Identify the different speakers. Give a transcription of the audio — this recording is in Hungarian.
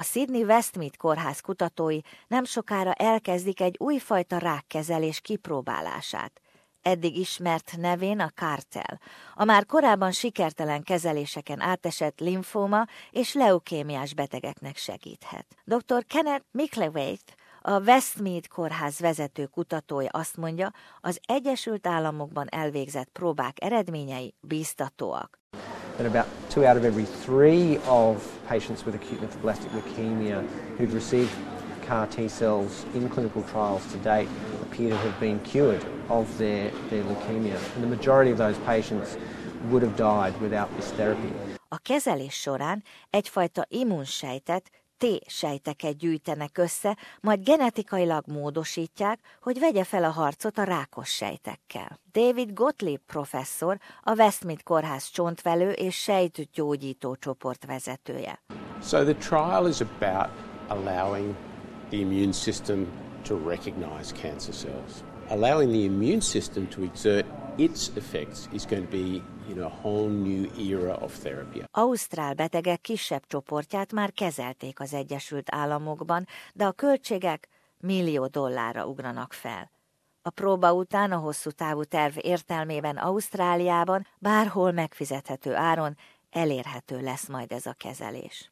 Speaker 1: A Sydney Westmead kórház kutatói nem sokára elkezdik egy újfajta rákkezelés kipróbálását. Eddig ismert nevén a kártel, a már korábban sikertelen kezeléseken átesett limfóma és leukémiás betegeknek segíthet. Dr. Kenneth Micklewait, a Westmead kórház vezető kutatója azt mondja, az Egyesült Államokban elvégzett próbák eredményei bíztatóak.
Speaker 2: That about two out of every three of patients with acute lymphoblastic leukemia who've received CAR T cells in clinical trials to date appear to have been cured of their, their leukemia. And the majority of those patients would have died without this therapy.
Speaker 1: A kezelés során egyfajta immunsejtet T-sejteket gyűjtenek össze, majd genetikailag módosítják, hogy vegye fel a harcot a rákos sejtekkel. David Gottlieb professzor, a Westmead Kórház csontvelő és sejtgyógyító csoport vezetője.
Speaker 3: So the trial is about allowing the immune system to recognize cancer cells. Allowing the immune system to exert its effects is going to be in a whole new era of therapy.
Speaker 1: Ausztrál betegek kisebb csoportját már kezelték az Egyesült Államokban, de a költségek millió dollárra ugranak fel. A próba után a hosszú távú terv értelmében Ausztráliában bárhol megfizethető áron elérhető lesz majd ez a kezelés.